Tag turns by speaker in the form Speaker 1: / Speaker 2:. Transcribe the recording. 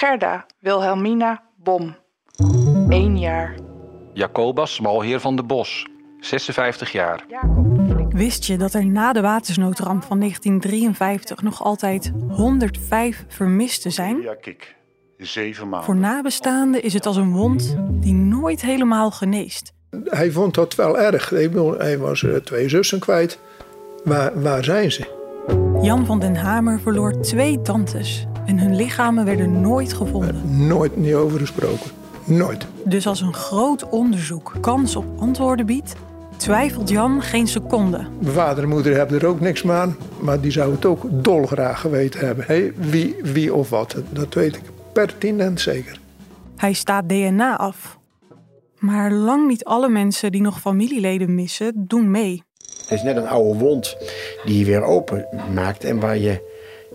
Speaker 1: Gerda Wilhelmina Bom, 1 jaar.
Speaker 2: Jacobus Smalheer van de Bos, 56 jaar.
Speaker 3: Wist je dat er na de watersnoodramp van 1953 nog altijd 105 vermisten zijn?
Speaker 4: Ja, kijk. Zeven maanden.
Speaker 3: Voor nabestaanden is het als een wond die nooit helemaal geneest.
Speaker 5: Hij vond dat wel erg. Hij was eh, twee zussen kwijt. Waar, waar zijn ze?
Speaker 3: Jan van den Hamer verloor twee tantes en hun lichamen werden nooit gevonden.
Speaker 5: Nooit niet over gesproken. Nooit.
Speaker 3: Dus als een groot onderzoek kans op antwoorden biedt, twijfelt Jan geen seconde.
Speaker 5: Mijn vader en moeder hebben er ook niks mee aan. Maar die zou het ook dolgraag geweten hebben. Hé, wie, wie of wat. Dat weet ik pertinent zeker.
Speaker 3: Hij staat DNA af. Maar lang niet alle mensen die nog familieleden missen, doen mee.
Speaker 6: Het is net een oude wond die je weer open maakt en waar je